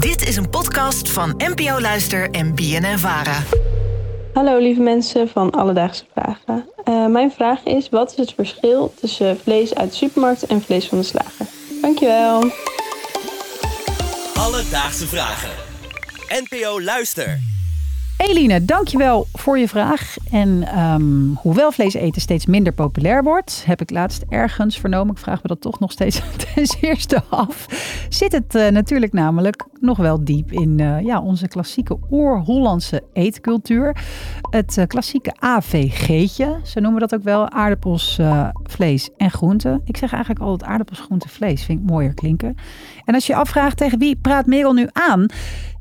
Dit is een podcast van NPO Luister en BNN Vara. Hallo lieve mensen van Alledaagse Vragen. Uh, mijn vraag is, wat is het verschil tussen vlees uit de supermarkt en vlees van de slager? Dankjewel. Alledaagse Vragen. NPO Luister. Eline, dankjewel voor je vraag. En um, hoewel vlees eten steeds minder populair wordt, heb ik laatst ergens vernomen, ik vraag me dat toch nog steeds ten eerste af, zit het uh, natuurlijk namelijk nog wel diep in uh, ja, onze klassieke oer-Hollandse eetcultuur. Het uh, klassieke AVG'tje, zo noemen we dat ook wel, aardappels, vlees en groenten. Ik zeg eigenlijk altijd aardappels, groenten, vlees, vind ik mooier klinken. En als je afvraagt tegen wie praat Merel nu aan?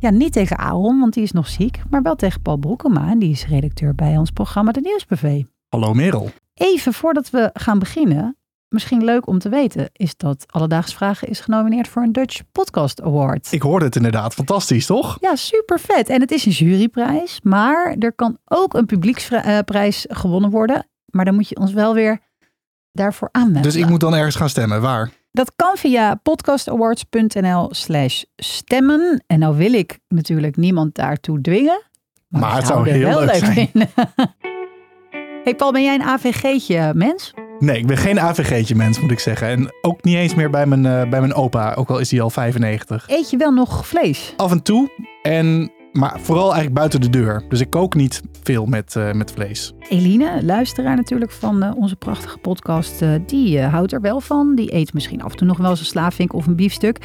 Ja, niet tegen Aaron, want die is nog ziek, maar wel tegen Paul Broekema. En die is redacteur bij ons programma De Nieuwsbv. Hallo Merel. Even voordat we gaan beginnen, misschien leuk om te weten, is dat Alledaags Vragen is genomineerd voor een Dutch Podcast Award. Ik hoorde het inderdaad. Fantastisch, toch? Ja, super vet. En het is een juryprijs, maar er kan ook een publieksprijs gewonnen worden. Maar dan moet je ons wel weer daarvoor aanmelden. Dus ik moet dan ergens gaan stemmen. Waar? Dat kan via podcastawards.nl slash stemmen. En nou wil ik natuurlijk niemand daartoe dwingen. Maar, maar het zou heel leuk, leuk zijn. hey Paul, ben jij een AVG'tje mens? Nee, ik ben geen AVG'tje mens moet ik zeggen. En ook niet eens meer bij mijn, uh, bij mijn opa, ook al is hij al 95. Eet je wel nog vlees? Af en toe. En maar vooral eigenlijk buiten de deur. Dus ik kook niet veel met, uh, met vlees. Eline, luisteraar natuurlijk van uh, onze prachtige podcast, uh, die houdt er wel van. Die eet misschien af en toe nog wel eens een slaafvink of een biefstuk.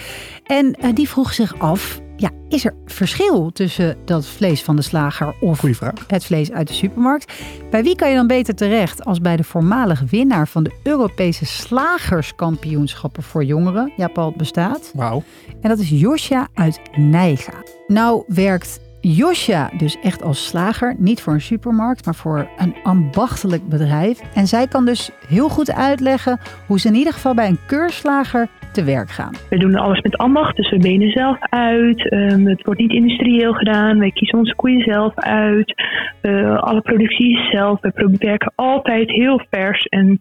En die vroeg zich af, ja, is er verschil tussen dat vlees van de slager of het vlees uit de supermarkt? Bij wie kan je dan beter terecht als bij de voormalig winnaar van de Europese slagerskampioenschappen voor jongeren? Ja, Paul, het bestaat. Wauw. En dat is Josja uit Nijga. Nou werkt Josja dus echt als slager, niet voor een supermarkt, maar voor een ambachtelijk bedrijf. En zij kan dus heel goed uitleggen hoe ze in ieder geval bij een keurslager te werk gaan. We doen alles met ambacht, dus we benen zelf uit. Um, het wordt niet industrieel gedaan. Wij kiezen onze koeien zelf uit. Uh, alle productie is zelf. We werken altijd heel vers en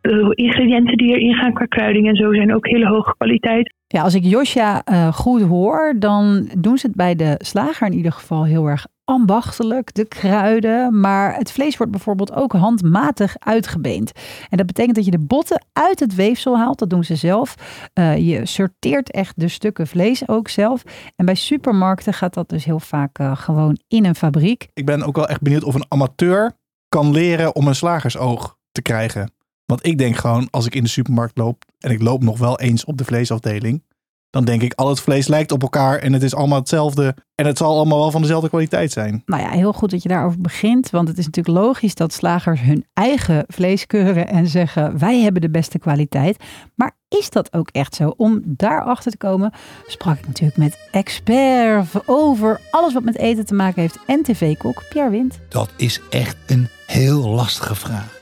de ingrediënten die erin gaan qua kruiding en zo zijn ook hele hoge kwaliteit. Ja, als ik Josja uh, goed hoor, dan doen ze het bij de slager in ieder geval heel erg ambachtelijk, de kruiden. Maar het vlees wordt bijvoorbeeld ook handmatig uitgebeend. En dat betekent dat je de botten uit het weefsel haalt. Dat doen ze zelf. Uh, je sorteert echt de stukken vlees ook zelf. En bij supermarkten gaat dat dus heel vaak uh, gewoon in een fabriek. Ik ben ook wel echt benieuwd of een amateur kan leren om een slagersoog te krijgen. Want ik denk gewoon, als ik in de supermarkt loop en ik loop nog wel eens op de vleesafdeling, dan denk ik, al het vlees lijkt op elkaar en het is allemaal hetzelfde. En het zal allemaal wel van dezelfde kwaliteit zijn. Nou ja, heel goed dat je daarover begint. Want het is natuurlijk logisch dat slagers hun eigen vlees keuren en zeggen, wij hebben de beste kwaliteit. Maar is dat ook echt zo? Om daarachter te komen sprak ik natuurlijk met expert over alles wat met eten te maken heeft en tv-kok Pierre Wind. Dat is echt een heel lastige vraag.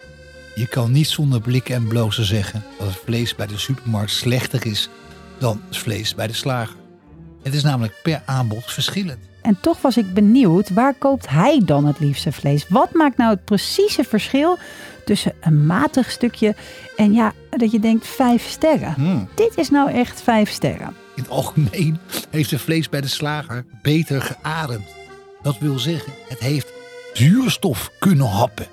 Je kan niet zonder blikken en blozen zeggen dat het vlees bij de supermarkt slechter is dan het vlees bij de slager. Het is namelijk per aanbod verschillend. En toch was ik benieuwd, waar koopt hij dan het liefste vlees? Wat maakt nou het precieze verschil tussen een matig stukje en ja, dat je denkt vijf sterren? Hmm. Dit is nou echt vijf sterren. In het algemeen heeft het vlees bij de slager beter geademd. Dat wil zeggen, het heeft zuurstof kunnen happen.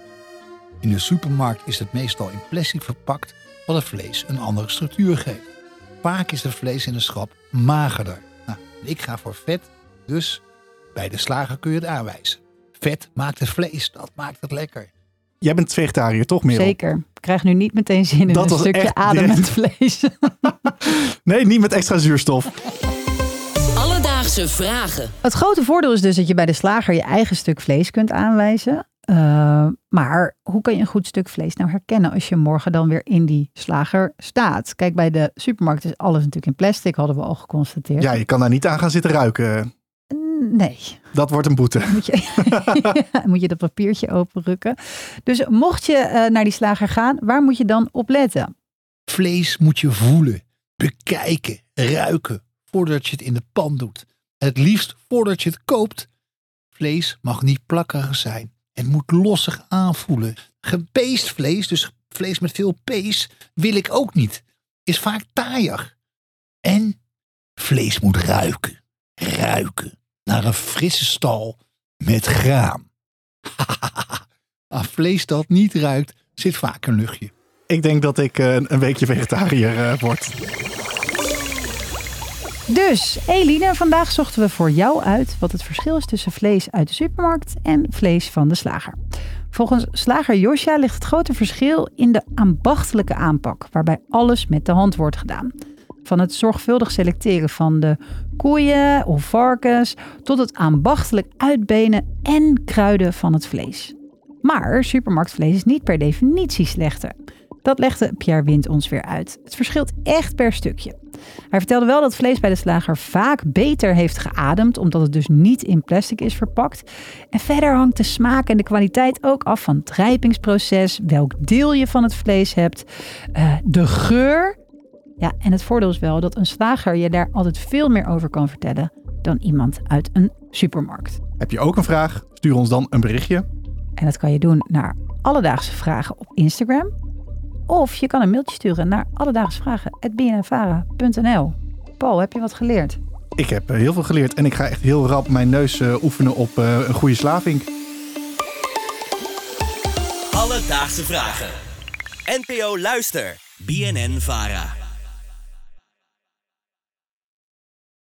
In de supermarkt is het meestal in plastic verpakt, wat het vlees een andere structuur geeft. Vaak is het vlees in de schap magerder. Nou, ik ga voor vet, dus bij de slager kun je het aanwijzen. Vet maakt het vlees, dat maakt het lekker. Jij bent vegetariër, toch Merel? Zeker. Ik krijg nu niet meteen zin in dat een stukje ademend vlees. nee, niet met extra zuurstof. Alledaagse vragen. Het grote voordeel is dus dat je bij de slager je eigen stuk vlees kunt aanwijzen. Uh, maar hoe kan je een goed stuk vlees nou herkennen als je morgen dan weer in die slager staat? Kijk, bij de supermarkt is alles natuurlijk in plastic, hadden we al geconstateerd. Ja, je kan daar niet aan gaan zitten ruiken. Nee. Dat wordt een boete. Moet je, moet je dat papiertje openrukken. Dus mocht je uh, naar die slager gaan, waar moet je dan op letten? Vlees moet je voelen, bekijken, ruiken voordat je het in de pan doet. Het liefst voordat je het koopt. Vlees mag niet plakkerig zijn. Het moet lossig aanvoelen. Gepeest vlees, dus vlees met veel pees, wil ik ook niet. Is vaak taaier. En vlees moet ruiken. ruiken naar een frisse stal met graan. Aan vlees dat niet ruikt, zit vaak een luchtje. Ik denk dat ik eh, een weekje vegetariër eh, word. Dus, Eline, vandaag zochten we voor jou uit wat het verschil is tussen vlees uit de supermarkt en vlees van de slager. Volgens slager Josja ligt het grote verschil in de ambachtelijke aanpak, waarbij alles met de hand wordt gedaan. Van het zorgvuldig selecteren van de koeien of varkens tot het ambachtelijk uitbenen en kruiden van het vlees. Maar supermarktvlees is niet per definitie slechter. Dat legde Pierre Wind ons weer uit. Het verschilt echt per stukje. Hij vertelde wel dat vlees bij de slager vaak beter heeft geademd, omdat het dus niet in plastic is verpakt. En verder hangt de smaak en de kwaliteit ook af van het rijpingsproces, welk deel je van het vlees hebt, uh, de geur. Ja, en het voordeel is wel dat een slager je daar altijd veel meer over kan vertellen dan iemand uit een supermarkt. Heb je ook een vraag? Stuur ons dan een berichtje. En dat kan je doen naar Alledaagse Vragen op Instagram. Of je kan een mailtje sturen naar alledaagsvragen.bnnvara.nl. Paul, heb je wat geleerd? Ik heb eh, heel veel geleerd en ik ga echt heel rap mijn neus uh, oefenen op uh, een goede slaving. Alledaagse Vragen. NPO Luister. BNN Vara.